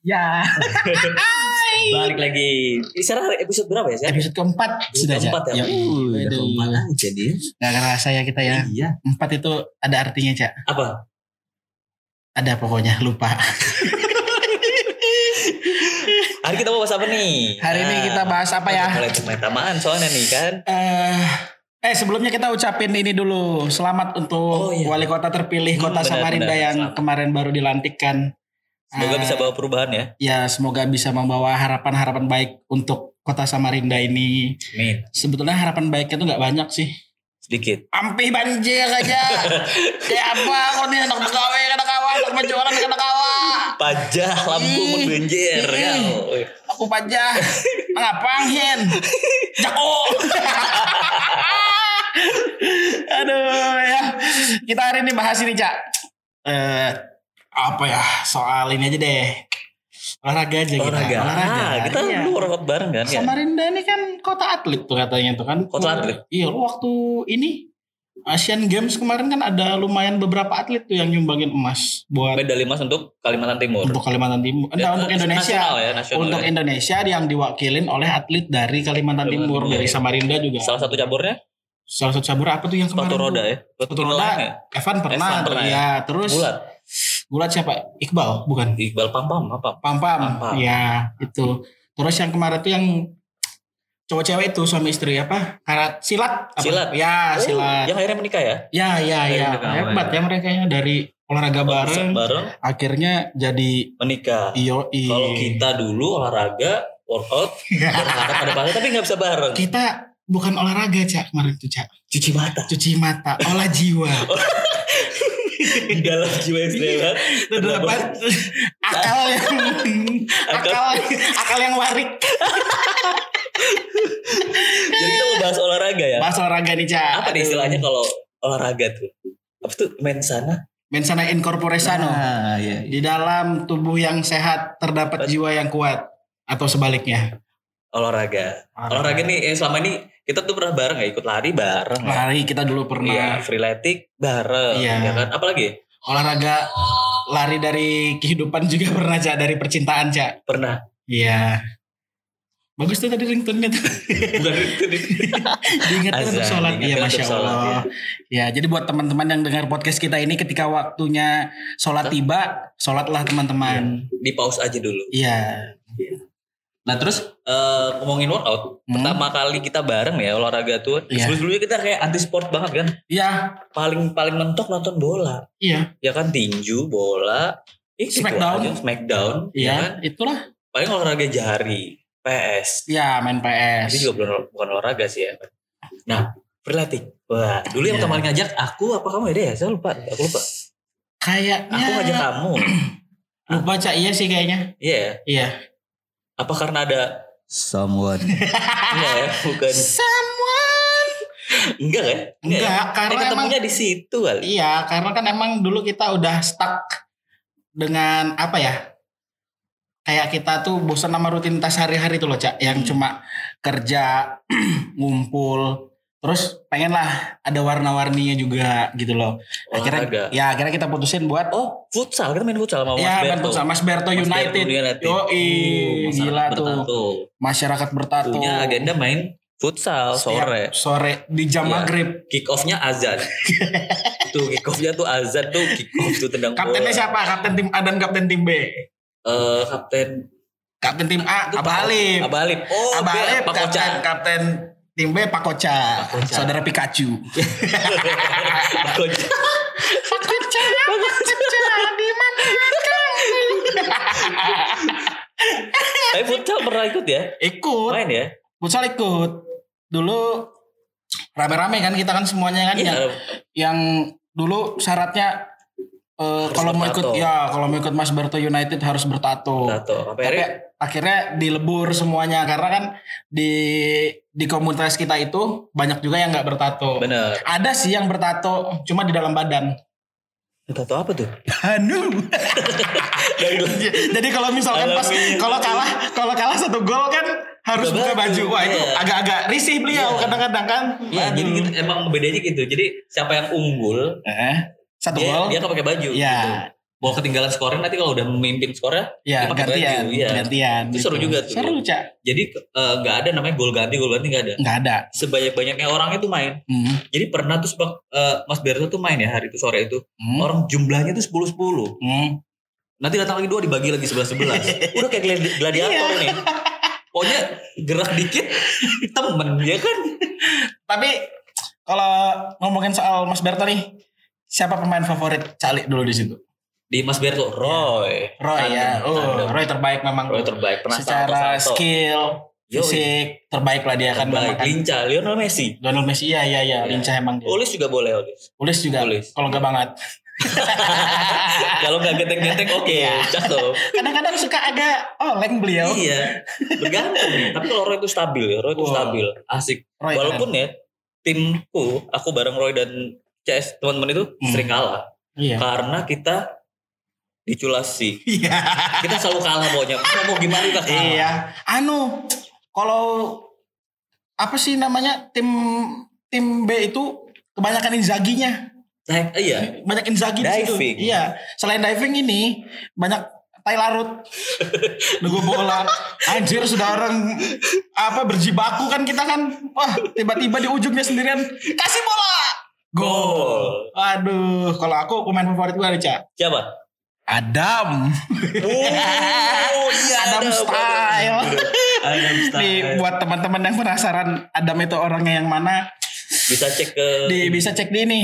Ya. Balik lagi. Sekarang episode berapa ya? Sekarang? Episode keempat sudah keempat ya. Ya, Uh, udah keempat aja dia. Gak kerasa ya kita ya. Iya. Empat itu ada artinya cak. Apa? Ada pokoknya lupa. Hari kita mau bahas apa nih? Hari ini kita bahas apa ya? Mulai pemetamaan soalnya nih kan. Eh, eh sebelumnya kita ucapin ini dulu. Selamat untuk Oh, iya. wali kota terpilih Hmm, kota benar, Samarinda benar. yang Selamat. kemarin baru dilantikkan. Semoga Eh, bisa bawa perubahan ya. Ya semoga bisa membawa harapan-harapan baik untuk kota Samarinda ini. Amin. Sebetulnya harapan baiknya tuh nggak banyak sih. Sedikit. Ampi banjir aja. Kayak apa kok nih anak pegawai kena kawa, anak penjualan kena kawa. Pajah lampu Ih. membenjer ya. Ih. Aku pajah. Ngapangin. Jako. Aduh ya. Kita hari ini bahas ini, Cak. Eh apa ya? Soal ini aja deh. Olahraga aja kita. Olahraga. Ah, kita Iya. dulu workout bareng kan ya. Samarinda ini kan kota atlet tuh katanya tuh kan. Kota atlet? Iya, lu waktu ini Asian Games kemarin kan ada lumayan beberapa atlet tuh yang nyumbangin emas buat Medali emas untuk Kalimantan Timur. untuk Kalimantan Timur. Enggak, Ya, untuk Indonesia. Nasional ya, nasional untuk ya. Indonesia yang diwakilin oleh atlet dari Kalimantan Kalimantan Timur Timur. dari Samarinda juga. Salah satu caburnya Salah satu cabur apa tuh yang kemarin? sepatu roda ya. Sepatu roda. ya. Evan pernah, Evan pernah ya. Terus Bulat. Bulat siapa? Iqbal, bukan? Iqbal Pampam apa? Pam Pam. Pam-pam. Ya, itu. Terus yang kemarin tuh yang cowok cewek itu suami istri apa? Karat silat. Apa? Silat. Ya, Oh, silat. Yang akhirnya menikah ya? Ya, ya, ya. Hebat ya mereka ya dari olahraga bareng. Bareng Akhirnya jadi menikah. iyo Kalau kita dulu olahraga, workout, berharap pada pasangan tapi nggak bisa bareng. kita bukan olahraga cak kemarin tuh cak Cuci mata. cuci mata olah jiwa Di dalam jiwa yang sehat. terdapat akal yang akal akal yang warik Jadi kita mau bahas olahraga ya. bahas olahraga nih cak Apa nih istilahnya kalau olahraga tuh? Apa tuh mensana incorpore sano Nah, iya. di dalam tubuh yang sehat terdapat jiwa yang kuat atau sebaliknya Olahraga. Olahraga nih, eh, selama ini kita tuh pernah bareng ya ikut lari bareng. ya. lari kita dulu Iya, pernah freeletic bareng. Iya. Ya kan? Apalagi? olahraga lari dari kehidupan juga pernah cak dari percintaan cak Pernah. iya bagus tuh tadi ringtone-nya tuh Bukan itu nih. diingatkan untuk sholat diingatkan ya masya sholat, Allah ya jadi buat teman-teman yang dengar podcast kita ini ketika waktunya sholat tiba sholatlah teman-teman Di pause aja dulu. iya Nah terus eh, ngomongin workout, Hmm. pertama kali kita bareng ya olahraga tuh. Iya. Sebelum-sebelumnya kita kayak anti sport banget kan. iya Paling paling mentok nonton bola. iya Ya kan tinju, bola, eh, itu Smackdown. aja, Smackdown, ya kan. iya itulah Paling olahraga jari, PS. ya main PS Itu juga bukan, bukan olahraga sih ya. Nah, berlatih. Wah, dulu yang Iya. pertama kali ngajak aku apa kamu ya? Saya lupa, aku lupa. kayaknya Aku ngajak kamu. lupa cak iya sih kayaknya Iya ya. iya Apa karena ada someone? Enggak ya, bukan. someone Enggak kan? enggak ya? karena Eh, emang di situ kali. iya karena kan emang dulu kita udah stuck dengan apa ya kayak kita tuh bosan sama rutinitas hari-hari tuh loh cak yang Hmm. cuma kerja ngumpul terus pengen lah ada warna-warninya juga gitu loh akhirnya Olahraga. ya akhirnya kita putusin buat Oh, futsal. Kita main futsal sama Mas ya Berto. sama Mas Berto Mas United Berto Oh, masyarakat gila tuh. bertato. masyarakat bertato Punya agenda main futsal Setiap sore. sore di jam Iya. maghrib Kick off-nya azan. tuh kick off-nya tuh azan tuh kick off tuh tendang kaptennya bola. siapa kapten tim A dan kapten tim B Eh, kapten kapten tim A Abah Alif Abah Alif. Oh, Abah Alif kapten kapten tim B Pak Koca Pak Koca. saudara Pikachu Pak Koca. Pak Koca Pak Koca di mana Tapi futsal pernah ikut ya? ikut Main ya? futsal ikut dulu rame-rame kan kita kan semuanya kan Iya. yang yang dulu syaratnya eh, Harus kalau mau bertato. ikut ya kalau mau ikut Mas Berto United harus bertato. Tato. Sampai Tapi akhirnya akhirnya dilebur semuanya karena kan di di komunitas kita itu banyak juga yang nggak bertato. bener. Ada sih yang bertato cuma di dalam badan. Tato apa tuh? Anu. Jadi kalau misalkan pas kalau kalah kalau kalah satu gol kan harus Buka baju. Wah itu iya. agak-agak risih beliau Iya. kadang-kadang kan. Iya, jadi gitu, emang bedanya gitu. Jadi siapa yang unggul, eh, satu dia gol. dia nggak pakai baju. Iya. gitu. Mau ketinggalan skornya nanti kalau udah memimpin skornya Ya Dia pakai gantian, baju, iya. gantian. Itu seru juga tuh. Seru cak. jadi eh, nggak ada namanya gol ganti gol ganti nggak ada. Nggak ada. Sebanyak banyaknya orang itu main. Hmm. Jadi pernah tuh sebab eh, Mas Berto tuh main ya hari itu sore itu. Hmm. Orang jumlahnya tuh 10 10. Hmm. Nanti datang lagi dua dibagi lagi 11 11. Udah kayak gladi- gladiator Iya. nih. Pokoknya gerak dikit temen ya kan. Tapi kalau ngomongin soal Mas Berto nih, siapa pemain favorit Cali dulu di situ? Di Mas Berto Roy. Roy ya. Tandem, Oh, tandem. Roy terbaik memang. Roy terbaik pernah Secara salto-salto. skill, Yoi. fisik terbaik lah dia kan memang terbaik kan. lincah Lionel Messi. Lionel Messi iya iya iya, Iya. lincah emang dia. Ulis juga boleh Ulis. Ulis juga. Ulis. Kalau enggak banget. Kalau nggak genteng-genteng oke, Iya. cakep. Kadang-kadang suka agak oleng beliau. Iya, bergantung. Tapi kalau Roy itu stabil ya, Roy itu stabil, asik. Roy Walaupun ya timku, aku bareng Roy dan CS teman-teman itu Hmm. sering kalah Iya. karena kita diculasi. Iya. Kita selalu kalah pokoknya. Kita mau gimana kita kalah. Iya. Anu, kalau apa sih namanya tim tim B itu kebanyakan Inzaghi-nya. Nah, iya. Banyak Inzaghi di situ. Iya. Selain diving ini banyak tai larut. Nunggu bola. Anjir sudah orang apa berjibaku kan kita kan. Wah, tiba-tiba di ujungnya sendirian kasih bola. Gol. Aduh, kalau aku pemain favorit gue Rica. Siapa? Adam. Oh, iya. Adam style. Adam style. Nih buat teman-teman yang penasaran Adam itu orangnya yang mana, Bisa cek ke di bisa cek di ini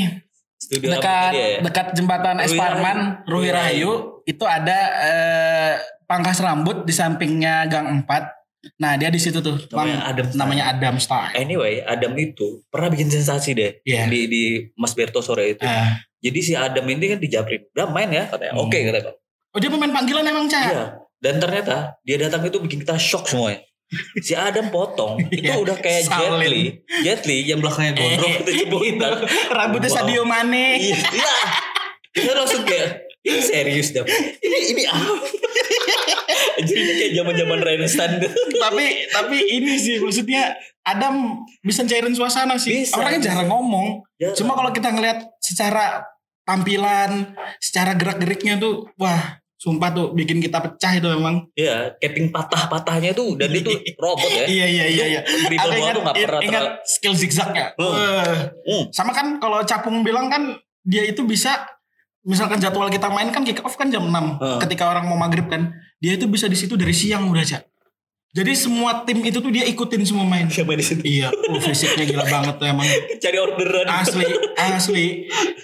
studio dekat dia ya. dekat jembatan Ruhi Parman, Rahayu. Ruhi Rahayu itu ada eh, pangkas rambut di sampingnya Gang 4. Nah, dia di situ tuh. Namanya Adam Style. namanya Adam Style. Anyway, Adam itu pernah bikin sensasi deh Iya. di di Mas Berto sore itu. Ah. Jadi si Adam ini kan dijabrin, udah main ya katanya. Hmm. Oke katanya. Oh, dia pemain panggilan emang, Cak? Iya. Dan ternyata dia datang itu bikin kita shock semuanya. Si Adam potong itu Iya. udah kayak Jet Salin. Li. Jet Li yang belakangnya gondrong itu jebotan. Rambutnya Wow. Sadio Mane. Iya. Iya. Kita langsung kayak ini serius dap. Ini ini apa? Jadi ini kayak zaman-zaman Renaissance. tapi tapi ini sih maksudnya Adam bisa cairin suasana sih. Bisa. Orangnya jarang ngomong. Jarang. Cuma kalau kita ngelihat secara tampilan, secara gerak-geriknya tuh wah, sumpah tuh bikin kita pecah itu memang. Iya, keping patah-patahnya tuh dan itu robot ya. Iya iya iya iya. Dribble bola ingat, tuh nggak pernah ingat skill zigzagnya. Hmm. Wah. Hmm. Sama kan kalau Capung bilang kan dia itu bisa misalkan jadwal kita main kan kick off kan jam 6 Hmm. ketika orang mau maghrib kan dia itu bisa di situ dari siang udah cak jadi semua tim itu tuh dia ikutin semua main Siapa di situ? iya oh, fisiknya gila banget tuh emang Cari orderan. asli asli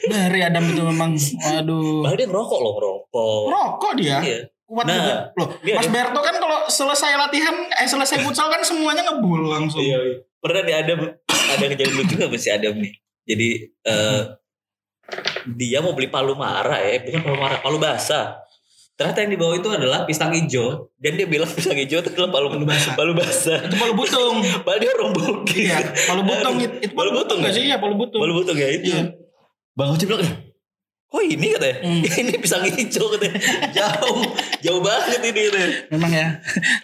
dari Adam itu memang waduh Bahkan dia ngerokok loh, ngerokok. rokok dia Iya. kuat Nah, juga loh dia- Mas dia- Berto kan kalau selesai latihan eh selesai futsal kan semuanya ngebul langsung Iya, iya. Pernah di Adam ada kejadian lucu gak si Adam nih. Jadi eh, dia mau beli palu mara ya, bukan palu mara, palu basah. Ternyata yang dibawa itu adalah pisang hijau dan dia bilang pisang hijau itu adalah palu, Palu basah. Palu basah. itu palu butung Padahal dia orang bugis. iya palu butung itu, itu Palu butung nggak ya? sih iya palu butung Palu butung ya itu. Iya. Bang Oci bilang, oh ini katanya, Hmm. ini pisang hijau katanya. Jauh, jauh banget ini katanya. memang ya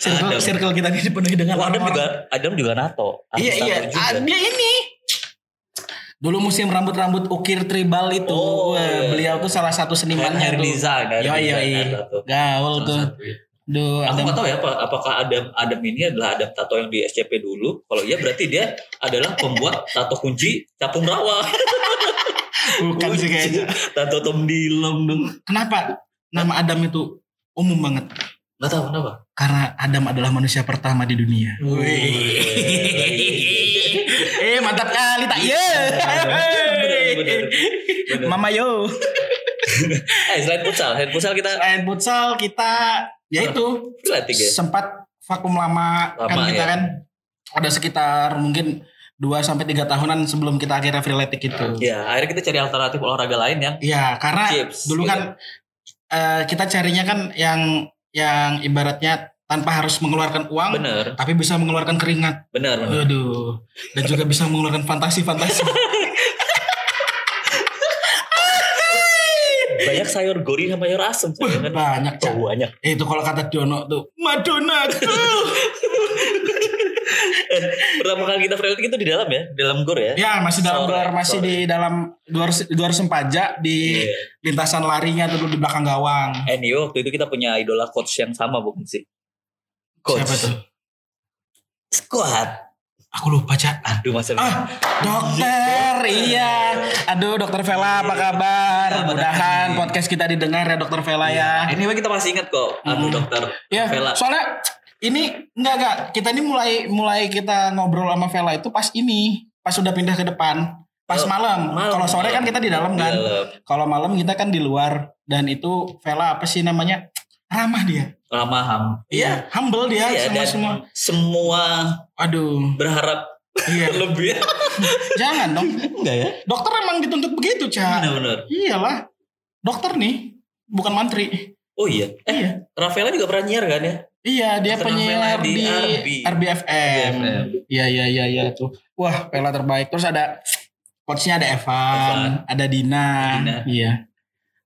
circle Adam. circle kita ini dipenuhi dengan Adam orang-orang juga, Adam juga nato. Iya iya, juga. Dia ini. Dulu musim rambut-rambut ukir tribal itu, Oh, wah, iya. beliau tuh salah satu senimannya hair tuh. design, Yo yo iya. hair tattoo. Gaul tuh. iya. Duh, Aku nggak tahu ya apa, apakah Adam Adam ini adalah Adam tato yang di SCP dulu. Kalau iya berarti dia adalah pembuat tato kunci capung rawa. bukan sih kayaknya. tato Tom Dilong dong. Kenapa nama Adam itu umum banget? Nggak tahu kenapa. Karena Adam adalah manusia pertama di dunia. Wih. Eh mantap kali tak? Iya. Mama yo. Eh selain futsal, selain futsal kita Selain futsal kita ya itu ya. sempat vakum lama, kan kita ya. kan ada sekitar mungkin 2 sampai 3 tahunan sebelum kita akhirnya freeletic itu. Ya, akhirnya kita cari alternatif olahraga lain yang Iya, karena Chips, dulu gitu. kan eh, kita carinya kan yang yang ibaratnya tanpa harus mengeluarkan uang bener, tapi bisa mengeluarkan keringat. bener, bener. Waduh. Dan juga bisa mengeluarkan fantasi-fantasi. Banyak sayur gurih sama sayur asem. Kan? banyak. Oh, banyak. Eh, itu kalau kata Diono tuh Madonna tuh. Eh, Pertama kali kita freelating itu di dalam ya, di dalam gor ya. Ya masih dalam gor, masih sore. di dalam gor gor sempaja di Iya. lintasan larinya dulu di belakang gawang. Anyway waktu itu kita punya idola coach yang sama bukan sih? Coach. Siapa tuh? Squad. Aku lupa cak. Aduh masa Ah, dokter, iya. Aduh, dokter Vela apa kabar? Selamat Mudahan podcast kita didengar ya dokter Vela ya. Anyway kita masih ingat kok. Aduh Hmm. dokter Ya, Vela. soalnya ini enggak enggak kita ini mulai mulai kita ngobrol sama Vela itu pas ini, pas sudah pindah ke depan, pas Oh, malam. malam, Kalau sore kan kita di dalam kan. Kalau malam kita kan di luar dan itu Vela apa sih namanya? Ramah dia. Ramah ham. Iya, humble dia Iya, dan semua. semua Aduh, berharap iya. lebih. Jangan dong. Enggak ya? Dokter emang dituntut begitu, Cak. Benar-benar. Iyalah. Dokter nih, bukan mantri. Oh iya. Eh, Iya. Rafaela juga pernah nyiar kan ya? Iya, dia Dokter penyiar di, di RB. RBFM. Iya, iya, iya, iya tuh. Wah, Vela terbaik. Terus ada coachnya ada Evan, ada Dina. Dina. Iya.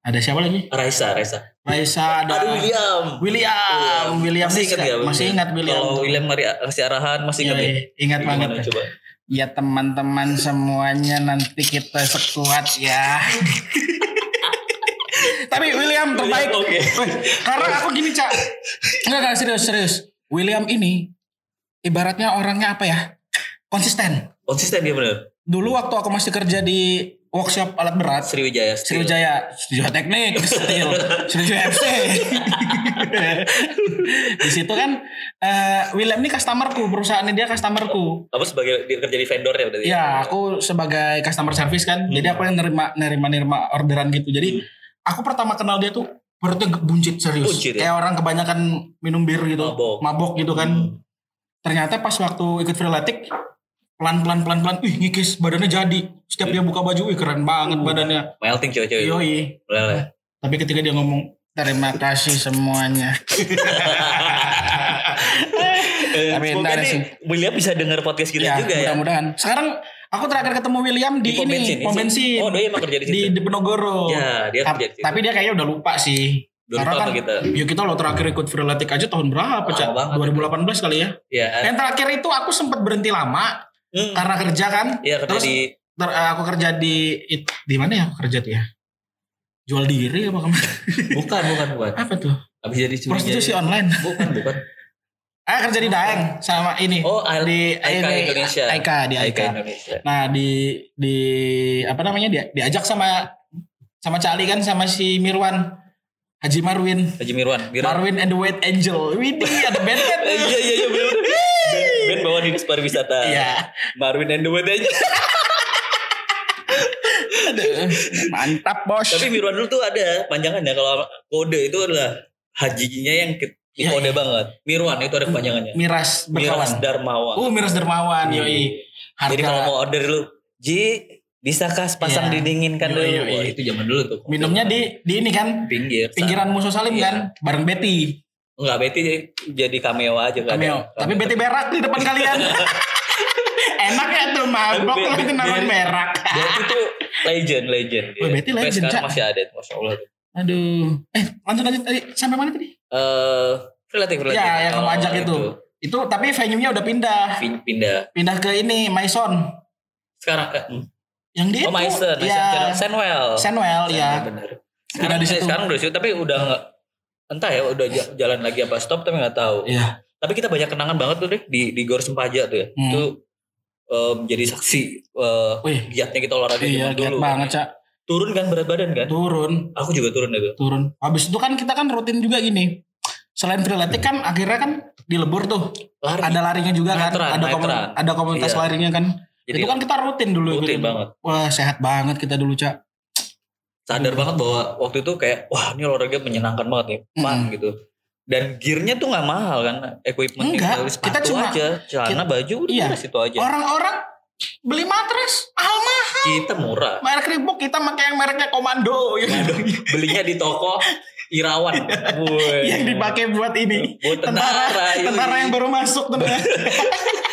Ada siapa lagi? Raisa, Raisa. Raisa, ada Aduh William. William. William masih ingat ya? Masih ingat William. Kalau William mari kasih arahan masih Iya, ingat ya? iya, ingat Gimana, banget. coba. Ya teman-teman semuanya nanti kita sekuat ya. Tapi William terbaik. Oke. Wih, Karena aku gini cak. Enggak enggak serius serius. William ini ibaratnya orangnya apa ya? Konsisten. Konsisten dia bener. Dulu waktu aku masih kerja di workshop alat berat. Sriwijaya. Steel. Sriwijaya, Sriwijaya Teknik, Steel, Sriwijaya FC. di situ kan eh, William ini customerku, perusahaannya dia customerku. Apa sebagai dia kerja di vendor ya berarti? Iya, aku sebagai customer service kan. Jadi aku yang nerima nerima nerima orderan gitu. Jadi aku pertama kenal dia tuh perutnya buncit serius. Buncit ya? Kayak orang kebanyakan minum bir gitu. Mabok. gitu kan. Hmm. Ternyata pas waktu ikut freelatic pelan-pelan pelan-pelan, wih ngikis badannya jadi. Setiap dia buka baju, wih keren banget Uh. badannya. Melting cewek-cewek. itu. Yoi. Lele. Tapi ketika dia ngomong terima kasih semuanya. Tapi nih sih. William bisa dengar podcast kita ya, juga ya. mudah-mudahan. Sekarang aku terakhir ketemu William di, pom ini, bensin. pom bensin. Oh, dia emang kerja di situ. di, di Penogoro. Ya, dia Ta- kerja di situ. tapi dia kayaknya udah lupa sih. Udah Karena kan kita? ya kita lo terakhir ikut freelatic aja tahun berapa, Cak? banget. 2018 kali ya. Ya. Yang terakhir itu aku sempat berhenti lama Hmm. karena kerja kan. Iya kerja Terus di ter- eh, aku kerja di it- di mana ya aku kerja tuh ya? Jual diri apa ke mana? bukan bukan bukan. apa tuh? Habis jadi Prostitusi online. Bukan bukan. Ah kerja di Daeng sama ini. Oh, Al- di Aika ini, Indonesia. Aika di Aika Aika. Indonesia. Nah di di apa namanya dia diajak sama sama Cali kan sama si Mirwan Haji Marwin Haji Mirwan. Mirwan. Marwin and the White Angel Widih ada band kan Iya iya iya benar. Ben, bawa dinas pariwisata. Iya Marwin and the aja. Mantap bos Tapi Mirwan dulu tuh ada panjangannya kalau kode itu adalah hajinya yang Iya, kode iya. banget. Mirwan itu ada kepanjangannya. Miras Miras berkawan Darmawan. Oh Miras Dermawan Hmm. Yoi Harga Jadi kalau mau order dulu, Ji bisakah pasang Iya. didinginkan Iya, dulu? Wah, iya. itu zaman dulu tuh. Minumnya di di ini kan pinggir. Pinggiran Musuh Salim Iya. kan Bareng Betty Enggak, Betty jadi cameo aja kan. Cameo Tapi Betty berak di depan kalian Enak ya tuh mabok lu kenalan be- berak Betty tuh legend, legend. dia. Oh, Betty legend, sekarang masih ada, masya Allah. Aduh Eh lanjut lanjut tadi Sampai mana tadi Eh, relatif relatif. Ya yang kamu Oh, ajak itu Itu tapi venue-nya udah pindah Pin- Pindah. Pindah ke ini Maison Sekarang eh, hmm. Yang di Oh, itu Mason, Mason ya, Senwell. Senwell ya Benar. Sekarang di eh, situ. sekarang udah di situ tapi udah nggak entah ya udah jalan lagi apa stop tapi nggak tahu. Iya Tapi kita banyak kenangan banget tuh deh di di Gor Sempaja tuh ya. Hmm. Itu eh, jadi saksi eh, Wih giatnya kita olahraga Iya giat dulu. banget Cak Turun kan berat badan kan? Turun Aku juga turun itu. turun. Habis itu kan kita kan rutin juga gini. Selain freeletic kan akhirnya kan di lebur tuh Lari. ada larinya juga kan, ada komun- ada komunitas Iya. larinya kan. Jadi itu kan kita rutin dulu rutin gitu. banget. Wah sehat banget kita dulu cak. Sadar banget bahwa waktu itu kayak wah ini olahraga menyenangkan banget nih, fun Mm. gitu. Dan gearnya tuh nggak mahal kan, equipment Enggak, kita cuma- aja, celana baju udah iya. situ aja. Orang-orang beli matras Alma Kita murah. merek Reebok kita pakai yang mereknya Komando ya. Belinya di toko Irawan. Woi. yang dipakai buat ini buat tentara tentara, iya. tentara yang baru masuk tuh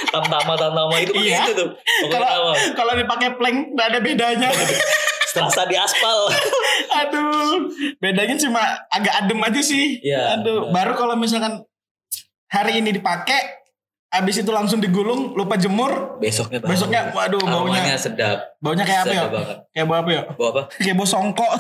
Tamtama Tamtama itu pakai Iya. itu tuh. Kalau kalau dipakai plank nggak ada bedanya Serasa di aspal. aduh bedanya cuma agak adem aja sih Iya, aduh benar. baru kalau misalkan hari ini dipakai Abis itu langsung digulung, lupa jemur. Besoknya bau. Besoknya, waduh baunya. Aromanya sedap. Baunya kayak apa ya? Sedap banget. Kayak bau apa ya? Bau apa? Kayak bau songkok.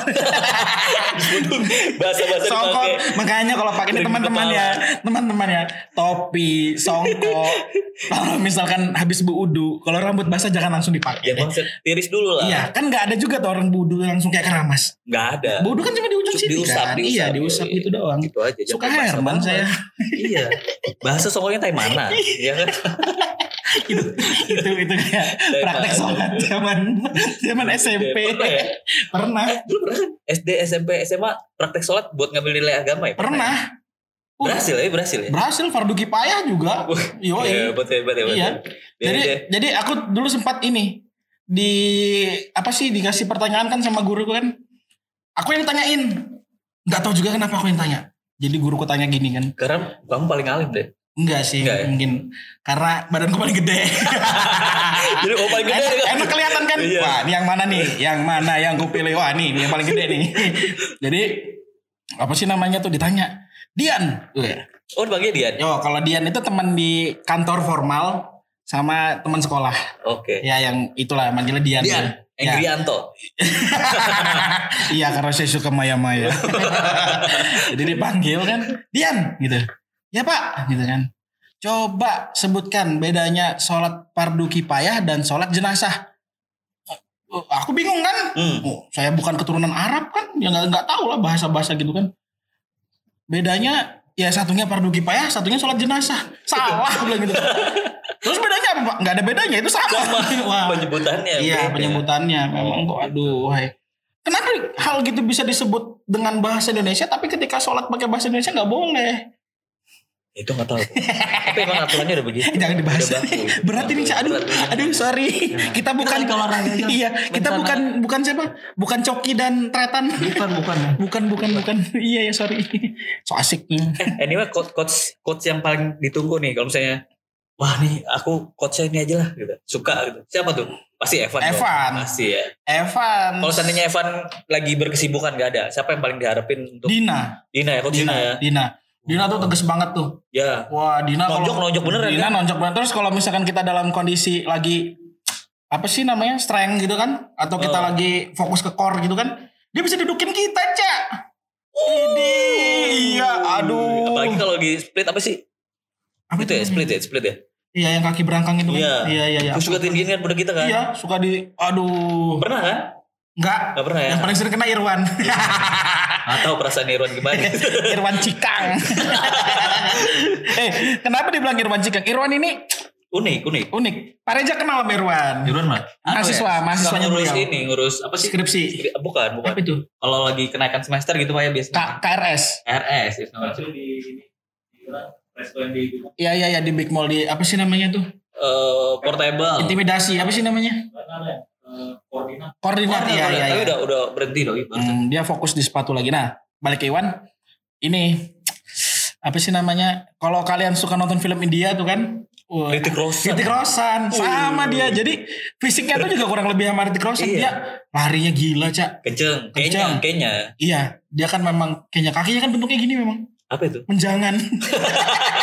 Bahasa-bahasa songkok. dipakai. Makanya kalau pakai ini teman-teman ya, teman-teman ya, topi, songkok. kalau misalkan habis berudu, kalau rambut basah jangan langsung dipakai. Ya bang, tiris dulu lah. Iya, kan nggak ada juga tuh orang budu langsung kayak keramas. Nggak ada. Budu kan cuma di ujung sini diusap, kan. diusap. Iya, diusap Iya. gitu doang. Gitu aja. Suka jangan basah Herman banget. saya. iya. Bahasa songkoknya tai mana? Iya kan? itu itu itu kayak Dari praktek sholat zaman zaman SMP. Pernah ya? Pernah. Dulu pernah kan? SD, SMP, SMA praktek sholat buat ngambil nilai agama ya? Pernah. Uh, Berhasil ya, berhasil ya. Berhasil fardu kipayah juga. Yo, Iya, betul, betul, betul. Iya. Jadi dia- jadi aku dulu sempat ini di apa sih dikasih pertanyaan kan sama guruku kan. Aku yang ditanyain. Nggak tahu juga kenapa aku yang tanya. Jadi guruku tanya gini kan. karena kamu paling alim deh. Enggak sih, Enggak ya? mungkin karena badanku paling gede. Jadi oh paling gede enak, enak kelihatan kan? Iya. Wah, ini yang mana nih? Yang mana yang gue pilih? Wah, nih, ini yang paling gede nih. Jadi apa sih namanya tuh ditanya? Dian. Wah. Oh dipanggil Dian. Yo, kalau Dian itu teman di kantor formal sama teman sekolah. Oke. Ya yang itulah manggilnya Dian. Dian. Ya. Engrianto. iya karena saya suka maya-maya. Jadi dipanggil kan, Dian gitu. Ya Pak, gitu kan. Coba sebutkan bedanya sholat fardu kipayah dan sholat jenazah. Oh, Aku bingung kan. Hmm. Oh, saya bukan keturunan Arab kan, ya nggak nggak tahu lah bahasa-bahasa gitu kan. Bedanya ya satunya fardu kipayah, satunya sholat jenazah. Salah aku bilang gitu. Terus bedanya apa Pak? Nggak ada bedanya itu sama. Wah. Penyebutannya. Iya penyebutannya memang kok aduh hai. Kenapa hal gitu bisa disebut dengan bahasa Indonesia tapi ketika sholat pakai bahasa Indonesia nggak boleh? Itu nggak tahu. Tapi emang aturannya udah begitu. Jangan dibahas. Udah baku. Berat ini Cak. aduh aduh sorry. Kita bukan olahraga aja. Iya, kita Bencana. bukan bukan siapa? Bukan Coki dan Tretan. Bukan, bukan. Bukan bukan bukan. Iya ya sorry. So asiknya. Eh, anyway coach, coach coach yang paling ditunggu nih kalau misalnya wah nih aku coachnya ini aja lah gitu. Suka gitu. Siapa tuh? Pasti Evan. dong. Evan. Pasti ya. Evan. Kalau seandainya Evan lagi berkesibukan gak ada, siapa yang paling diharapin untuk Dina. Dina ya, coach Dina, Dina, ya. Dina. Dina tuh tegas banget tuh. Ya. Wah, Dina kalau- Nonjok nonjok bener Dina kan? nonjok banget. Terus kalau misalkan kita dalam kondisi lagi apa sih namanya strength gitu kan? Atau kita Oh. lagi fokus ke core gitu kan? Dia bisa dudukin kita cak. Ini iya, aduh. Apalagi kalau lagi split apa sih? Apa itu ya, split ya, split ya. Iya yang kaki berangkang itu kan? Iya. Iya iya iya. Terus suka tinggiin kan pada kita kan? Iya suka di, aduh. Pernah kan? Enggak. Gak pernah ya? Yang paling sering kena Irwan. Atau perasaan Irwan gimana? Irwan Cikang. eh kenapa dibilang Irwan Cikang? Irwan ini unik, unik. unik. Pak Reja kenal sama Irwan. Irwan mah. Mahasiswa, Suka mahasiswanya ngurus beliau. ini, ngurus apa sih? Skripsi. Skri- Bukan, bukan. Apa itu? Kalau lagi kenaikan semester gitu Pak ya biasanya. K KRS. RS. itu namanya. Iya iya iya di Big Mall di apa sih namanya tuh? Eh, portable. Intimidasi apa sih namanya? Koordinat. Iya iya Tapi iya. udah udah berhenti loh. Hmm, dia fokus di sepatu lagi. Nah, balik ke Iwan. Ini apa sih namanya? Kalau kalian suka nonton film India tuh kan? Ritik Roshan. Ritik Roshan sama dia. Jadi fisiknya tuh juga kurang lebih sama Ritik Roshan. Iya. Dia larinya gila, Cak. Kenceng. Kenceng. kayaknya. Iya, dia kan memang kayaknya kakinya kan bentuknya gini memang. Apa itu? Menjangan.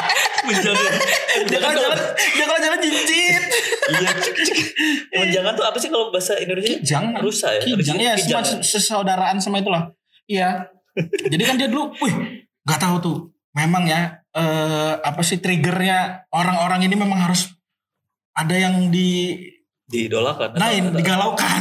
Menjangan. dia kalau jalan dia kalau jalan jincit. Iya. Menjangan tuh apa sih kalau bahasa Indonesia? Kijang. Rusa ya? Kijang ya, Kijang. cuma sesaudaraan sama itulah. Iya. Jadi kan dia dulu, wih, nggak tahu tuh. Memang ya, eh, apa sih triggernya orang-orang ini memang harus ada yang di Diidolakan. lain, Atau- digalaukan.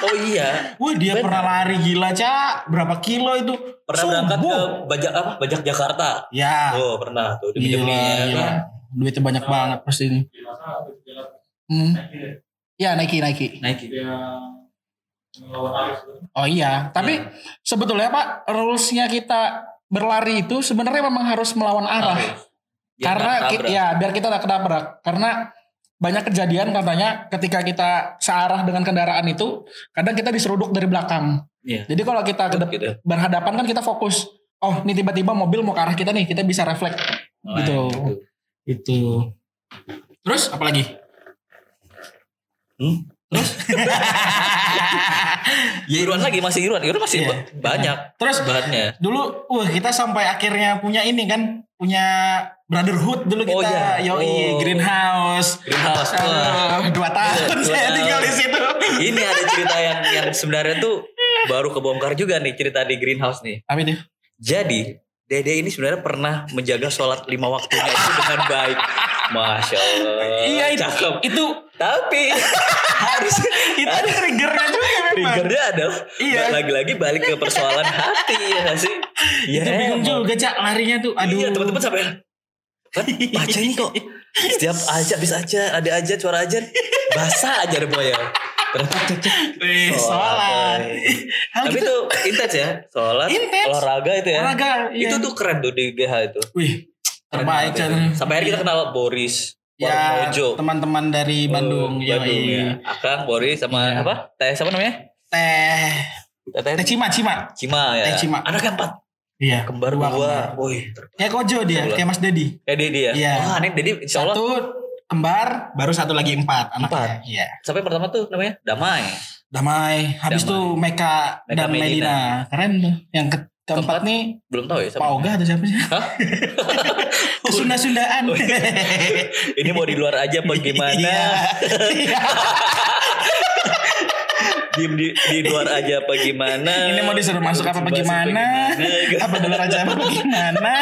Oh iya. Wih, dia Benar. pernah lari gila, Cak. Berapa kilo itu? Pernah berangkat Subuh. ke bajak apa? Bajak Jakarta. Ya, Oh pernah tuh. gila, Demi-demi ya gila. kan? Duitnya banyak banget pasti ini. Hmm. Ya, Nike, Nike. Nike. Oh iya, tapi Iya. sebetulnya Pak, rulesnya kita berlari itu sebenarnya memang harus melawan arah. Oke. Biar karena ya biar kita tak ketabrak karena banyak kejadian katanya ketika kita searah dengan kendaraan itu kadang kita diseruduk dari belakang Iya. jadi kalau kita ke dep- Gitu. berhadapan kan kita fokus oh ini tiba-tiba mobil mau ke arah kita nih kita bisa refleks Nah, Gitu. gitu. itu terus apa lagi Hmm? Iruan lagi masih Iruan. Iruan masih Iya. ba- banyak. Terus bahannya. dulu wah kita sampai akhirnya punya ini kan punya brotherhood dulu Oh, kita iya. yoi Oh. greenhouse Greenhouse. Aduh, dua tahun Dua saya tinggal di situ Ini ada cerita yang yang sebenarnya tuh baru kebongkar juga nih cerita di greenhouse nih. apa itu Jadi Dede ini sebenarnya pernah menjaga sholat lima waktunya itu dengan baik. Masya Allah. iya itu Cakep. itu Tapi harus itu ada triggernya juga memang triggernya adalah Iya. lagi-lagi balik ke persoalan hati ya nggak sih? Iya. itu bingung emang. juga cak larinya tuh aduh Iya teman-teman sampai "Kan baca ini kok setiap aja habis aja ada aja suara aja basah aja ada ya. Ternyata cek cek. Eh, sholat Tapi itu intens ya sholat Intens. olahraga itu ya. olahraga iya. Itu tuh keren tuh di GH itu. wih terbaik. Sampai akhirnya kita kenal Boris. Ya teman-teman dari Bandung, Oh. Bandung ya. Akang, Boris sama Iya. apa? Teh siapa namanya? teh Teh Teh teh cima cima Cima ya. Teh Cima. Anaknya empat. iya Kembar Dua dua. Woi. kayak kojo dia kayak Mas Dedi Kayak dia dia. Iya. Wah, ini Dedi insya Allah. satu kembar baru satu lagi empat anaknya. Empat. iya Sampai pertama tuh namanya Damai. damai habis Damai. tuh Meka, Meka dan Medina. Medina. keren tuh yang ke keempat Keempat. nih Belum tahu ya Pak Oga atau siapa sih Hah? kesunda-sundaan Oh, iya. ini mau di luar aja apa gimana? Iya. Diem di, di luar aja apa gimana? ini mau disuruh masuk apa bagaimana bagaimana? apa dulu aja apa bagaimana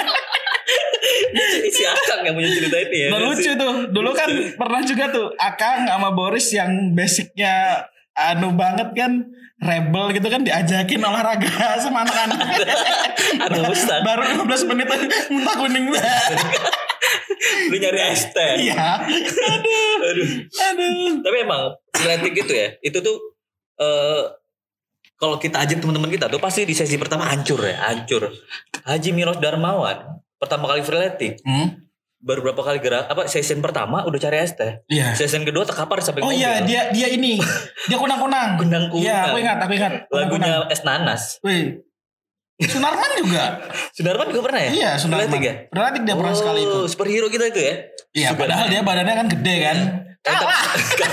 si Akang yang punya cerita ini ya. Nah, lucu tuh. Dulu kan pernah juga tuh Akang sama Boris yang basicnya anu banget kan rebel gitu kan diajakin olahraga sama anak-anak. Anak Ustaz. Baru 15 menit muntah kuning. Lu nyari es teh. Iya. Aduh. Aduh. Tapi emang atletik gitu ya. Itu tuh eh kalau kita ajak teman-teman kita tuh pasti di sesi pertama hancur ya, hancur. Haji Miros Darmawan pertama kali freeletik Hmm? Baru berapa kali gerak apa session pertama udah cari es teh. Iya. Session kedua terkapar sampai Oh iya dia dia ini. Dia kunang-kunang. Kunang-kunang. Iya, aku ingat, aku ingat. lagunya es nanas. Wih. Sunarman juga. Sudarman juga pernah ya? Iya, Sunarman. Freeletik ya? Freeletik dia pernah Oh, sekali itu. superhero kita itu ya? Iya, padahal dia badannya kan gede kan. Kalah.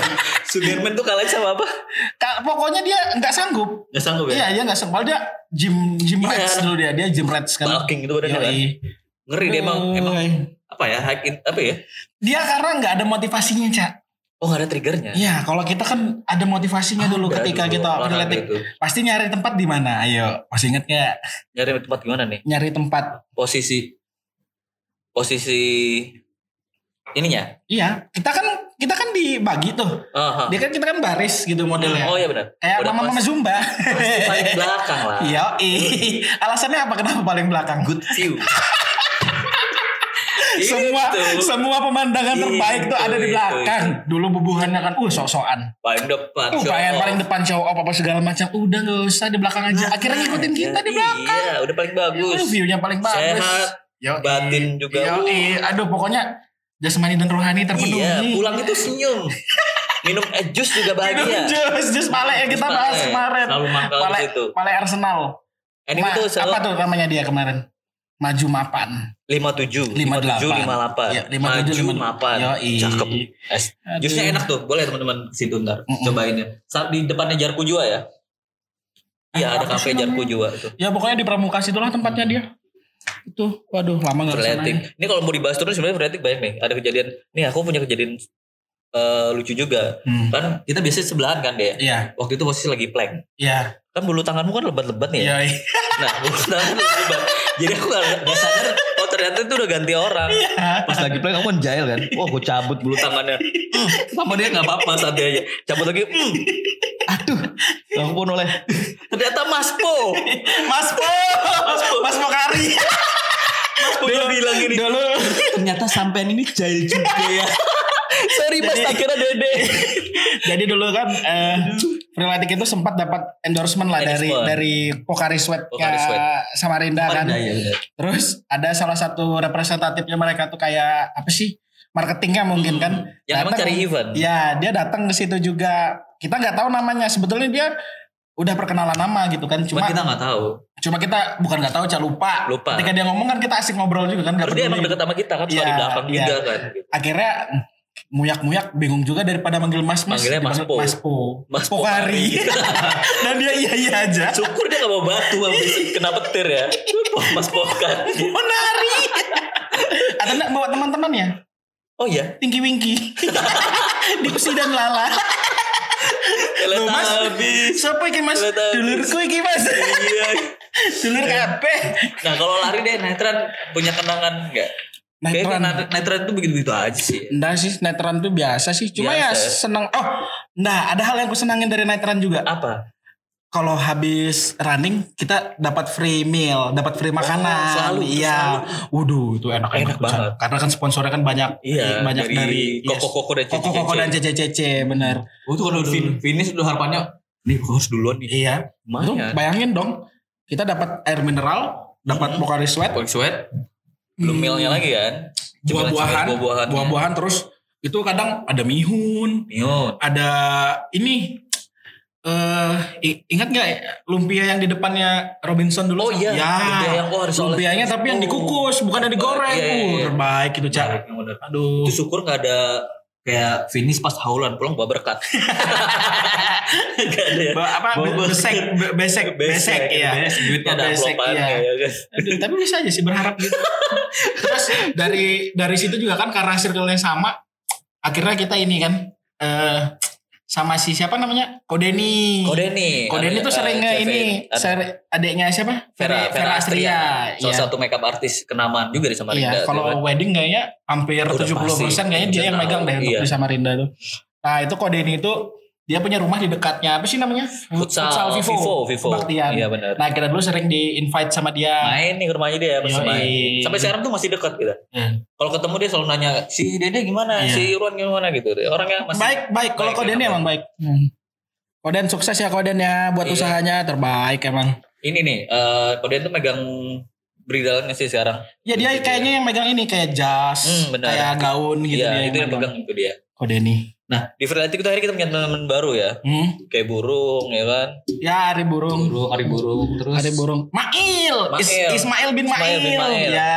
Sudirman tuh kalah sama apa? Ka- pokoknya dia nggak sanggup. Gak sanggup ya? Iya, dia nggak sanggup. Dia gym gym Iya. rats dulu dia. Dia gym rats kan. Bulking itu badannya kan? Ngeri dia emang, emang. Apa ya? High in, apa ya? Dia karena nggak ada motivasinya, Cak. Oh gak ada triggernya? Iya, kalau kita kan ada motivasinya dulu Ada ketika dulu, kita itu. Pasti nyari tempat di mana? Ayo, masih inget nggak? Nyari tempat gimana nih? Nyari tempat. Posisi posisi ininya. Iya, kita kan kita kan dibagi tuh. Aha. Dia kan kita kan baris gitu modelnya. Oh iya benar. Kayak Udah mama mama zumba. paling belakang lah. Iya, alasannya apa kenapa paling belakang? Good view. semua Itu. semua pemandangan Itu, terbaik tuh ada di itu, belakang. Dulu bubuhannya kan uh sok-sokan. paling depan. Uh, paling paling depan show apa apa segala macam. Udah nggak usah di belakang aja. Akhirnya ngikutin kita di belakang. Iya, udah paling bagus. Uh, View-nya paling bagus. Sehat, Yoi. batin juga. Yoi. Aduh pokoknya jasmani dan rohani terpenuhi. Iya, pulang itu senyum. Minum eh, jus juga Minum bahagia. jus, jus pale yang kita bahas kemarin. Selalu mangkal Pale, Arsenal. Anime Ma- tuh selalu apa tuh namanya dia kemarin? Maju mapan. 57, 58. 57, 58. Iya, 57, Maju mapan. Yoi. Cakep. Jusnya enak tuh. Boleh teman-teman situ ntar. Mm-mm. Cobain ya. Saat di depannya Jarku Jua ya. Iya, Ah, ada kafe Jarku? Jua itu. Ya pokoknya di Pramuka situlah tempatnya dia. Itu, waduh lama nggak. Freeletik. Ini kalau mau dibahas terus sebenarnya freeletik banyak nih. Ada kejadian. Nih aku punya kejadian eh, lucu juga. Hmm. Kan kita biasanya sebelahan kan deh. Iya, Waktu itu posisi lagi plank. iya, Kan bulu tanganmu kan lebat-lebat nih ya. iya. Nah, bulu tangan lebat. Jadi aku gak, gak sadar. Oh ternyata itu udah ganti orang. Iya. Pas lagi plank aku kan jahil kan. Wah gue cabut bulu tangannya. Hmm, sama dia gak apa-apa santai aja. Cabut lagi. Hmm. Aduh. Aku pun oleh. Ternyata Mas Po. Mas Po, Mas Pokari. Mas Po yang bilang gini. Dulu, Ternyata sampean ini jahil juga ya. Sorry mas, tak kira dede. jadi dulu kan eh Freeletik itu sempat dapat endorsement lah dari Endorsement. dari Pokari Sweat Pokari Sweat. Samarinda kan. ya bener. Terus ada salah satu representatifnya mereka tuh kayak apa sih? Marketingnya mungkin kan. Yang emang Datang- cari event. Ya, dia datang ke situ juga. Kita nggak tahu namanya. Sebetulnya dia udah perkenalan nama gitu kan. Cuma Cuma kita gak tahu. cuma kita bukan nggak tahu, cak lupa. Lupa. Ketika dia ngomong kan kita asik ngobrol juga kan. nggak Terus dia emang deket sama kita kan. Suka Iya, di belakang iya. juga kan. Akhirnya muyak-muyak bingung juga daripada manggil mas mas Manggilnya Mas Po. mas po Mas Pokari dan dia iya iya aja Syukur dia gak mau batu habis kena petir ya. Mas Pokan. menari atau enggak bawa teman-temannya Oh iya. Tinggi Winky Dipsi dan Lala Loh, Mas. habis. Siapa iki mas? Dulurku iki mas Iya. Dulur kabeh Nah kalau lari deh Netran punya kenangan nggak? Kayaknya Netran Netran itu begitu-begitu aja sih. Enggak sih netran tuh biasa sih Cuma ya Biasa ya? seneng Oh nah ada hal yang aku senangin dari netran juga Apa? Kalau habis running Kita dapat free meal Dapat free makanan Oh, selalu, Iya Waduh itu enak Enak banget. Karena kan sponsornya kan banyak Iya. Banyak dari, yes. koko-koko dan Koko-koko dan CCCC Bener Oh itu kalau fin finish udah harapannya nih harus duluan nih. Iya Tuh, Lumayan. bayangin dong, kita dapat air mineral, dapat Mhm. Pocari Sweat, Paling sweat. Belum Hmm. mealnya lagi kan? buah-buahan, Buah-buahan. buah-buahan terus itu kadang ada mihun, Mihun. ada ini eh i- ingat nggak ya, lumpia yang di depannya Robinson dulu? Oh iya. ya. Lumpia yang oh, oleh- Lumpianya tapi yang Oh. dikukus, bukan yang digoreng. Iya, iya, Uh, iya. terbaik itu, Cak. Aduh. Itu syukur gak ada kayak finish pas haulan pulang bawa berkat. Gak ada ya. Ba- apa Bawa besek be- besek besek ya. Besek, duitnya ada Besek, iya. ya. Aduh, tapi bisa aja sih berharap gitu. Terus dari dari situ juga kan karena circle-nya sama, akhirnya kita ini kan eh sama si siapa namanya? Kodeni. Kodeni. Kodeni tuh sering nge ini seri- adiknya siapa? Vera, Vera Astria. Salah Iya. satu makeup artis kenamaan juga di Samarinda. Iya, kalau kan. wedding kayaknya hampir Udah 70% pasti. kayaknya dia yang Tahu, megang deh untuk iya. di Samarinda tuh. Nah, itu Kodeni itu dia punya rumah di dekatnya apa sih namanya? Futsal, Vivo. Vivo, Vivo. Kebaktian. Iya benar. Nah, kita dulu sering di invite sama dia. Main nih ke rumahnya dia masih Yoi. main. Sampai sekarang tuh masih dekat gitu. Hmm. Kalau ketemu dia selalu nanya si Dede gimana, Iya. si Irwan gimana gitu. Orangnya masih baik baik kalau baik, Koden enak emang baik hmm. Koden sukses ya Koden ya buat Iya. usahanya terbaik emang Ini nih, eh Koden tuh megang bridalnya sih sekarang. ya dia Gitu kayaknya yang megang ini kayak jas Hmm, kayak gaun gitu Iya, dia itu yang pegang itu dia. Kodeni Nah, di Freelance kita akhirnya kita punya teman baru ya. hmm. Kayak burung ya kan. ya hari burung Burung, hari burung. Terus hari burung Mail, Is- Mail. Ismail bin Mail, Ismail bin Mail. ya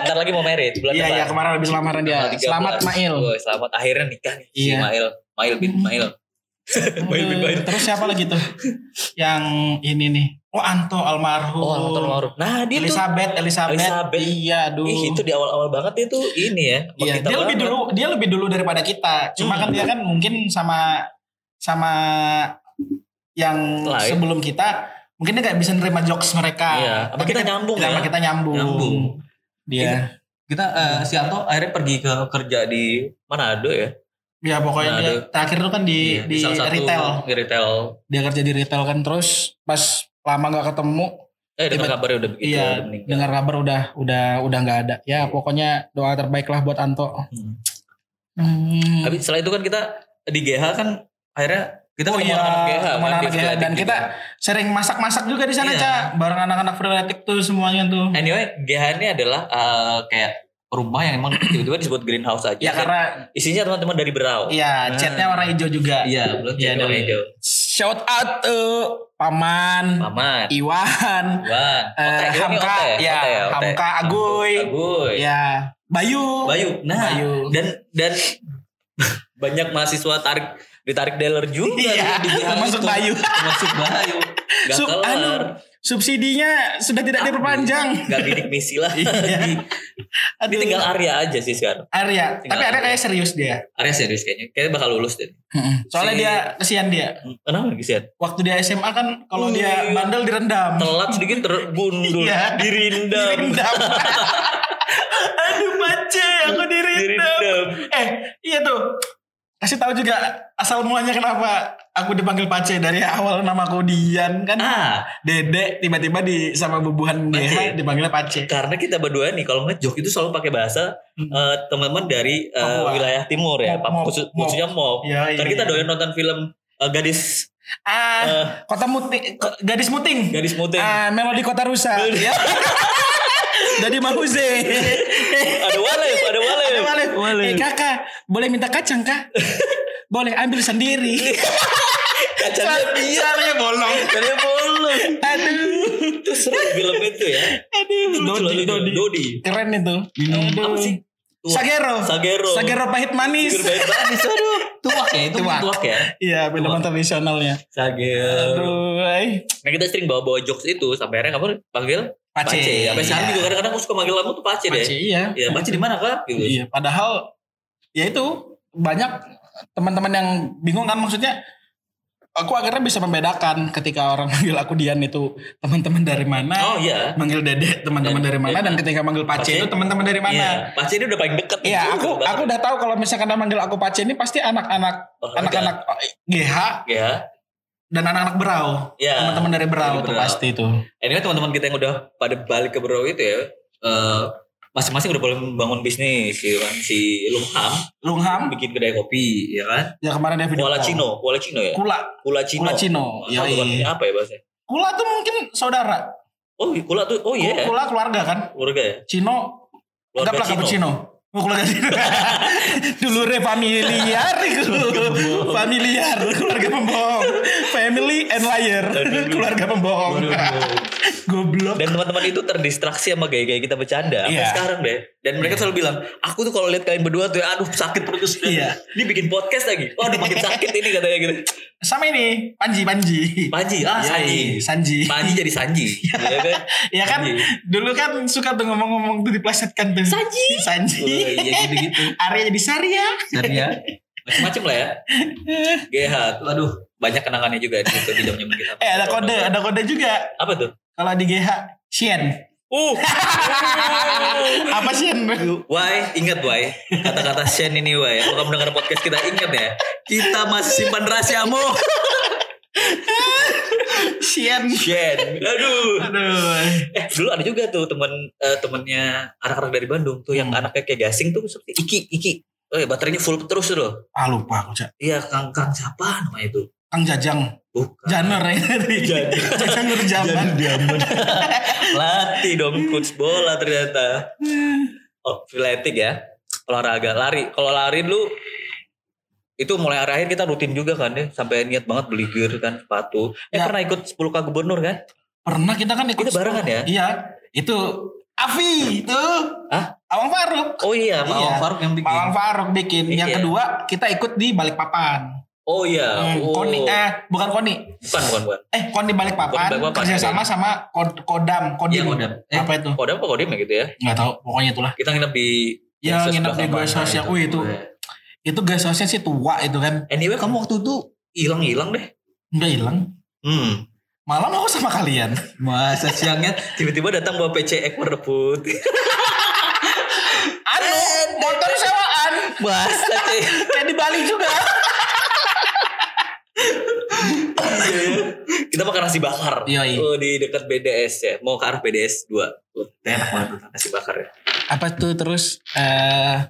Ntar lagi mau merit bulan iya depan. iya kemarin habis lamaran dia Tanggal 13. selamat Mail Wah, selamat akhirnya nikah nih si Iya. Mail. Mail bin Hmm. Mail. Terus siapa lagi tuh yang ini nih oh Anto almarhum Oh, Anton Maruf. Nah, dia tuh Elizabeth Elizabeth Elizabeth. iya aduh Ih, itu di awal-awal banget itu ini ya. Iya, kita dia lebih banget. dulu dia lebih dulu daripada kita. Cuma Hmm. kan dia kan mungkin sama sama yang Lain. sebelum kita mungkin dia nggak bisa nerima jokes mereka. Iya, sama kita nyambung sama ya. kita nyambung. Nyambung. Dia Kita eh, si Anto akhirnya pergi ke kerja di Manado ya. Ya pokoknya Nah, dia aduh. terakhir itu kan di Iya, di salah satu retail. Di retail. Dia kerja di retail kan terus pas lama nggak ketemu, Eh, dengar kabarnya udah begitu iya dengar kabar udah udah udah nggak ada. Ya pokoknya doa terbaik lah buat Anto. Hmm. Hmm. Tapi setelah itu kan kita di GH kan akhirnya kita Oh iya, anak-anak GH teman kan, anak di GH. Dan juga. kita sering masak-masak juga di sana, Iya. Cak. Bareng anak-anak freeletik tuh semuanya tuh. Anyway, GH ini adalah eh, kayak rumah yang emang tiba-tiba disebut greenhouse aja. Ya Dan karena isinya teman-teman dari Berau. iya Nah. catnya warna hijau juga. Iya, belum Iya, jadi warna hijau. Shout out tuh Paman, Paman. Iwan, Wan. eh, Ote, Hamka, Ote, ya, Ote ya, Ote. Hamka, Aguy, Aguy. ya Bayu, Bayu. Nah, Bayu. dan dan banyak mahasiswa tarik ditarik dealer juga Iya, di termasuk itu. Bayu. Termasuk Bayu. Gak Sub- kelar. anu, subsidinya sudah tidak diperpanjang. Gak bidik misi lagi. Iya. Aduh. tinggal Arya aja sih sekarang. Arya, Tinggal tapi Arya kayak serius dia. Arya serius kayaknya. Kayaknya bakal lulus deh. Soalnya Si- dia kesian dia. Kenapa sih? Waktu dia SMA kan kalau dia bandel direndam. Telat sedikit tergundul. Iya. Dirindam. Direndam. Aduh bace, aku direndam. Dirindam. Eh, iya tuh. Kasih tahu juga asal mulanya kenapa aku dipanggil Pace dari awal nama aku Dian kan. Ah, Dede tiba-tiba di sama bubuhan Pace. DH dipanggilnya Pace. karena kita berdua nih kalau ngejok itu selalu pakai bahasa Hmm. eh, teman-teman dari eh, Papua. wilayah timur ya, mop, khusus- mop. khususnya Mop. Iya, iya. Karena kita iya. doyan nonton film eh, gadis Ah, eh, kota muting, gadis muting. gadis muting. Ah, melodi kota rusa. ya. Jadi Mahuze. ada Walef, ada Walef. Ada Walef. Walef. Eh kakak, boleh minta kacang kak? boleh ambil sendiri. Kacangnya dia. Caranya bolong. Kacangnya bolong. Aduh. Itu seru film itu ya. Aduh. Dodi. Dodi. Dodi. Keren itu. Minum Aduh. apa sih? Tuak. Sagero. Sagero. Sagero pahit manis. Sagero pahit manis. Aduh. Tuak ya. Itu Tuak. tuak, ya. Iya, minuman tradisionalnya. Sagero. Aduh, ay. Nah kita sering bawa-bawa jokes itu. Sampai akhirnya kamu panggil Pace. Pace. Sampai sekarang juga kadang-kadang aku suka manggil kamu tuh Pace, Pace, deh. iya. Iya, Pace di mana kak? Gitu. Iya, padahal ya itu banyak teman-teman yang bingung kan maksudnya aku akhirnya bisa membedakan ketika orang manggil aku Dian itu teman-teman dari mana, Oh iya. manggil Dede teman-teman dari mana dan dan- ketika manggil Pace Pace, itu teman-teman dari mana. Iya. Pace ini udah paling deket. Iya, aku aku udah tahu kalau misalkan dia manggil aku Pace ini pasti anak-anak Olahraga. anak-anak GH Ya. Dan anak-anak Berau. Iya. Teman-teman dari Berau Dari tuh Berau. pasti itu. Anyway teman-teman kita yang udah pada balik ke Bro itu ya. eh, masing-masing udah boleh membangun bisnis gitu kan. Si Lumham Lungham bikin kedai kopi ya kan. ya kemarin dia video Kuala. Cino, Kuala Cino ya. Kula, Kula Cino. Kula Cino. Yoi. bukan apa ya bahasanya. Kula tuh mungkin saudara. Oh, Kula tuh oh iya. ya. Kula keluarga kan. Keluarga ya. Cino Keluarga Cino. cappuccino. Keluarga. Dulu re familiar itu. familiar, keluarga pembohong. Family and liar. Keluarga pembohong. Goblok. Dan teman-teman itu terdistraksi sama gaya-gaya kita bercanda sampai Iya. sekarang deh. Dan mereka selalu bilang, aku tuh kalau lihat kalian berdua tuh, aduh sakit perut terus. Iya. Ini bikin podcast lagi. Waduh makin sakit ini katanya gitu. Sama ini, Panji, Panji. Panji, ah Yoi, Sanji. Sanji. Panji jadi Sanji. Iya kan? Ya kan, dulu kan suka tuh ngomong-ngomong tuh diplesetkan tuh. Sanji. Sanji. Oh, iya gitu-gitu. Arya jadi Sarya. ya. Macam-macam lah ya. GH tuh aduh banyak kenangannya juga di situ di zaman kita. Eh ada kode, ada kode juga. Apa tuh? Kalau di GH, Sien. Uh. Apa Sien? Why? Ingat Why? Kata-kata Shen ini Why. Kalau kamu dengar podcast kita ingat ya. Kita masih simpan rahasiamu. Sien. Shen. Aduh. Aduh. Eh dulu ada juga tuh teman eh, temannya anak-anak dari Bandung tuh yang Hmm. anaknya kayak gasing tuh seperti Iki Iki. Oh ya baterainya full terus tuh loh. Ah lupa aku, Cak. Iya Kang Kang siapa namanya itu? Kang Jajang. Bukan. Janer ya tadi. Jan- Jajang Nurjaman. Latih dong coach bola ternyata. Oh, atletik ya. Olahraga lari. Kalau lari dulu itu mulai akhir kita rutin juga kan ya sampai niat banget beli gear kan sepatu. Eh Ya. pernah ikut 10K gubernur kan? Pernah kita kan ikut Kita barengan ya? Iya. Itu Afi itu. Hah? Awang Faruk. Oh iya, Mawang Iya. Faruk yang bikin. Awang Faruk bikin. Yang Iya. kedua kita ikut di Balikpapan. Oh iya. Hmm, oh. Koni eh bukan Koni. Bukan, bukan, bukan. Eh Koni Koni Balikpapan, kerjasama ada. sama Kod- Kodam, Kodim. Iya, Kodam. Eh, Apa itu? Kodam apa Kodim ya gitu ya? Nggak tahu, pokoknya itulah. Kita nginep di Ya, nginep di Gas mana House yang- wih, itu. Itu gas house sih tua itu kan. Anyway, kamu waktu itu hilang-hilang deh. Nggak hilang. Hmm. Malam aku sama kalian. Masa siangnya tiba-tiba datang bawa PC Ekor putih. Anu, motor sewaan. Masa. Kayak di Bali juga. Kita makan nasi bakar. Yoi. Oh, di dekat BDS ya. Mau ke arah BDS 2. Oh, enak banget tuh nasi bakar ya. Apa tuh terus eh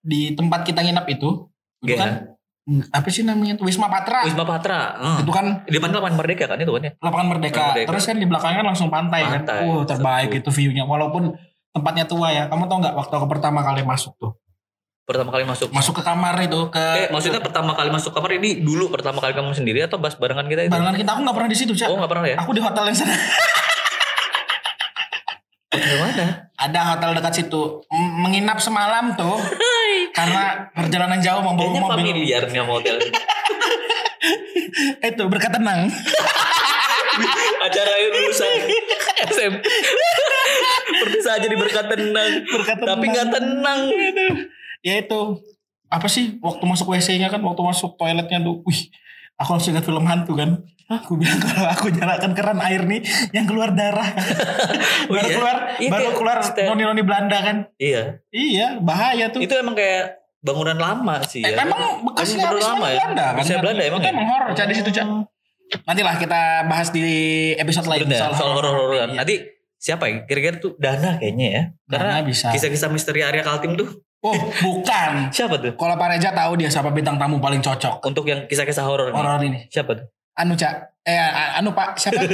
di tempat kita nginap itu, itu Iya. kan apa sih namanya tuh Wisma Patra. Wisma Patra. Hmm. Itu kan Di depan lapangan Merdeka kan itu kan ya? lapangan Merdeka. Merdeka. Terus kan di belakangnya kan langsung pantai, Pantai. kan. Uh, terbaik Seru. itu view-nya. Walaupun tempatnya tua ya. Kamu tau nggak waktu aku pertama kali masuk tuh? Pertama kali masuk. Masuk ke kamar itu ke Eh, maksudnya pertama kali masuk kamar ini dulu pertama kali kamu sendiri atau pas barengan kita itu? barengan kita aku nggak pernah di situ, Cak. Oh, nggak pernah ya? Aku di hotel yang sana. Mana? Ada hotel dekat situ. M- Menginap semalam tuh. karena perjalanan jauh membawa Kayaknya mobil. familiar nih sama hotel. Itu berkat tenang. Acara yang lulusan SM. Seperti saja di berkat tenang. Berkat Tapi tenang. nggak tenang. Ya itu apa sih waktu masuk WC-nya kan waktu masuk toiletnya tuh wih aku langsung ingat film hantu kan aku bilang kalau aku nyalakan keran air nih yang keluar darah Oh baru iya? keluar Iya, baru keluar noni noni Belanda kan Iya. iya bahaya tuh Itu emang kayak bangunan lama sih Eh, ya. emang bekasnya Emang Wisma lama ya? Belanda kan Wisma Belanda emang itu ya? emang horor cak di situ cak nantilah kita bahas di episode lain Bener, soal horor-hororan. Iya. Nanti siapa ya? Kira-kira tuh Dana kayaknya ya. Karena Dana bisa kisah-kisah misteri area Kaltim tuh oh bukan. Siapa tuh? kalau Pak Reja tahu dia siapa bintang tamu paling cocok. Untuk yang kisah-kisah horor horor ini. Siapa tuh? anu cak. Eh anu pak. Siapa?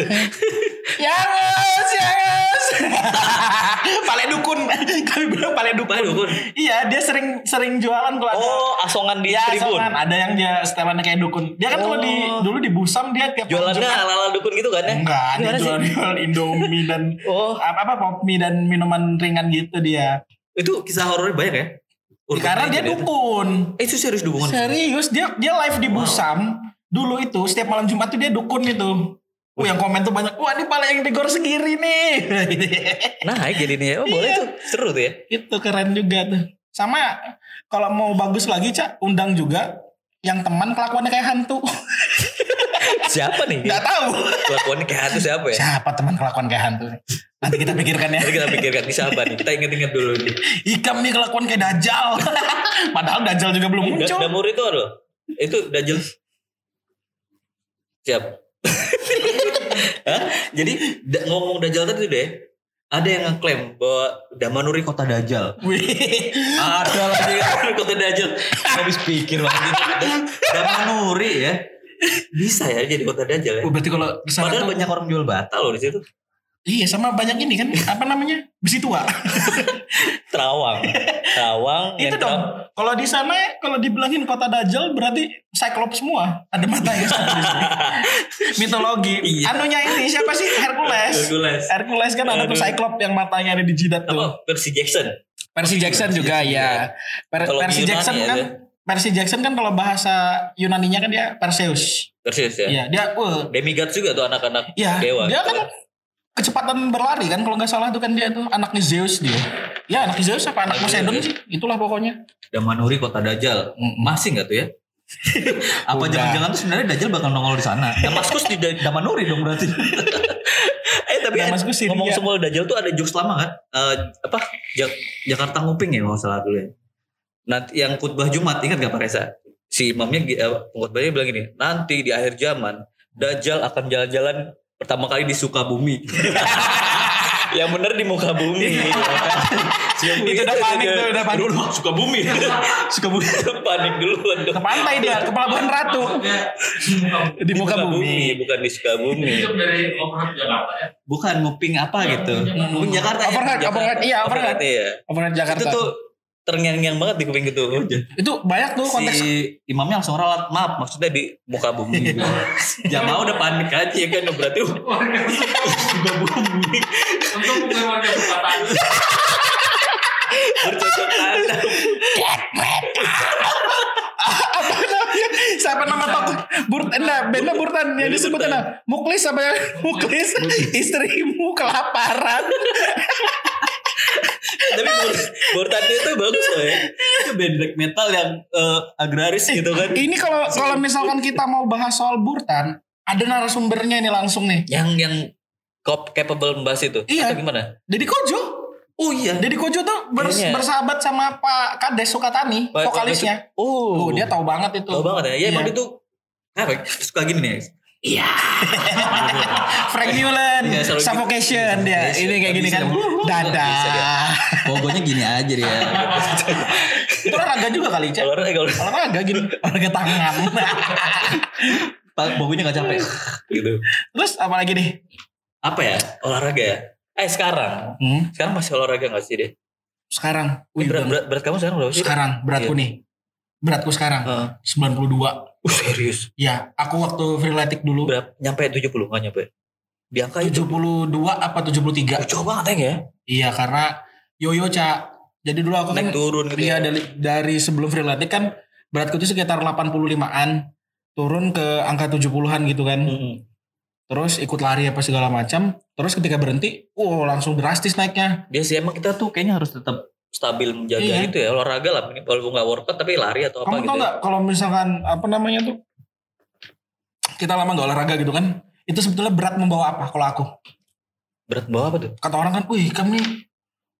Yangus Yangus Pale dukun. Kami bilang pale dukun. Pale dukun? iya dia sering sering jualan kalau ada. Oh, asongan di ya tribun. soalnya ada yang dia setelannya kayak dukun. Dia kan kalau di Oh. dulu di Busam dia tiap Jualannya ala-ala dukun gitu kan ya? enggak dia Gimana sih? jual jual Indomie dan Oh, apa apa pop mie dan minuman ringan gitu dia itu kisah horornya banyak ya? Urban karena dia legend itu. dukun. Eh, itu serius dukungan. Serius dia dia live di Busam dulu itu setiap malam Jumat tuh dia dukun itu. Wah yang komen tuh banyak. Wah ini pala yang digor segiri nih. Naik jadi nih. Oh, boleh Iya. tuh. Seru tuh ya. itu keren juga tuh. Sama kalau mau bagus lagi cak undang juga yang teman kelakuannya kayak hantu. Siapa nih? Nggak tahu. Kelakuannya kayak hantu siapa ya? Siapa teman kelakuan kayak hantu? Nanti kita pikirkan ya. Nanti kita pikirkan di siapa nih. Kita inget-inget dulu nih. Ikam nih kelakuan kayak dajal. Padahal dajal juga belum Da- muncul. Damur itu loh. Itu Dajjal. Siap. Hah? Jadi da- ngomong Dajjal tadi deh. Ada yang ngeklaim bahwa Damanuri kota Dajjal. Wih. Ada lagi kota Dajjal. Habis pikir banget ini. Damanuri ya. Bisa ya jadi kota Dajjal ya. Oh, berarti kalau Padahal banyak orang jual bata loh di situ. Iya sama banyak ini kan apa namanya besi tua. Terawang. Terawang. itu dong. Kalau di sana kalau dibilangin kota Dajjal berarti Cyclops semua. Ada matanya di sini. Mitologi. Iya. Anunya ini siapa sih Hercules? Hercules. Hercules kan ada tuh. Cyclops yang matanya ada di jidat tuh. Apa? Percy Jackson. Percy Jackson juga ya. Per- Percy Yunani Jackson ya, kan. Percy Jackson kan kalau bahasa Yunaninya kan dia Perseus. Persis ya. Iya, dia wah, Demigod juga tuh anak-anak Iya, dewa. dia gitu kan kecepatan berlari kan kalau nggak salah tuh kan dia tuh anaknya Zeus dia. Ya anak Zeus apa anak Poseidon Zeus. sih? Itulah pokoknya. Damanuri kota Dajjal. Masih nggak tuh ya? Apa jangan-jangan tuh sebenarnya Dajjal bakal nongol di sana? Damaskus di Da- Damanuri dong berarti. eh tapi Damaskus Syria. ngomong soal Dajjal tuh ada jokes lama kan? Eh, apa? Jak- Jakarta Nguping ya kalau nggak salah dulu ya. Nanti yang khutbah Jumat ingat gak Pak Reza? Si imamnya eh, pengkhotbahnya bilang gini, nanti di akhir zaman Dajjal akan jalan-jalan pertama kali di Sukabumi. yang bener di muka bumi. gitu kan. Itu udah panik tuh, udah panik. Dulu Sukabumi. Sukabumi panik duluan dong. Ke pantai dia, ke Pelabuhan Ratu. Di muka bumi. bukan di Sukabumi. Itu dari Overhead Jakarta ya. Bukan nguping apa gitu. Nguping Jakarta ya. Overhead, Jakarta. overhead, iya, overhead. iya. Overhead Jakarta. Itu tuh terngiang-ngiang banget di kuping gitu. itu banyak tuh konteks Si imamnya langsung ralat, maaf maksudnya di muka bumi. gitu. Jamaah udah panik aja ya kan berarti Warga Sukabumi Untuk bukan warga perkotaan. bercocok tanam. Apa namanya? Siapa nama tokoh? Burt, enggak, bandnya Burtan yang disebut apa? Muklis apa ya? Muklis, istrimu kelaparan. Tapi Bur- Burtan itu bagus loh ya. Itu band black metal yang eh, agraris gitu kan. Ini kalau kalau misalkan kita mau bahas soal Burtan, ada narasumbernya ini langsung nih. Yang yang cop capable membahas itu. Iya. Atau gimana? Deddy Kojo. Oh iya. Deddy Kojo tuh bers- Kayaknya. bersahabat sama Pak Kades Sukatani, Pak- vokalisnya. Oh, Oh, dia tahu banget itu. tahu banget ya. Ya emang Iya. dia tuh apa? Suka gini nih. Iya. Frank Newland, Iya, selalu gitu. Suffocation dia. Suffocation. Ini kayak gini kan. Dadah. Pokoknya gini aja dia. Itu olahraga juga kali, Cek. Olahraga Olahraga gini, olahraga tangan. pokoknya nggak capek. gitu. Terus apa lagi nih? Apa ya? Olahraga ya? Eh sekarang. Hmm, Sekarang masih olahraga gak sih deh? sekarang. Eh, Wih, berat, berat, berat, kamu sekarang berapa sih? sekarang beratku Iya. nih. Beratku sekarang Heeh. 92. Uh, serius. Ya, aku waktu freeletic dulu Berapa? Nyampe 70 nggak nyampe? Di angka itu. 72 apa 73. Oh, jauh banget ya. Iya, karena yoyo, Cak. Jadi dulu aku kan Naik turun gitu. Iya ya. dari dari sebelum freeletic kan beratku itu sekitar 85-an turun ke angka 70-an gitu kan. Mm-mm. Terus ikut lari apa segala macam. Terus ketika berhenti, wow langsung drastis naiknya. Dia sih emang kita tuh kayaknya harus tetap stabil menjaga Iya. itu ya olahraga lah walaupun nggak workout tapi lari atau apa Kamu gitu. tau ya. nggak kalau misalkan apa namanya tuh kita lama nggak olahraga gitu kan? Itu sebetulnya berat membawa apa kalau aku? Berat bawah apa tuh? Kata orang kan, wih kami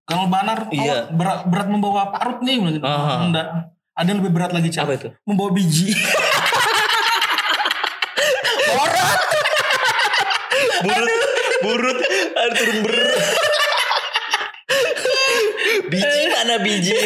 kalau banar oh, Iya. berat, berat membawa parut nih. Gitu. Enggak. Ada yang lebih berat lagi Cak. Apa itu? Membawa biji. Burut, burut, ada turun ber. biji mana biji?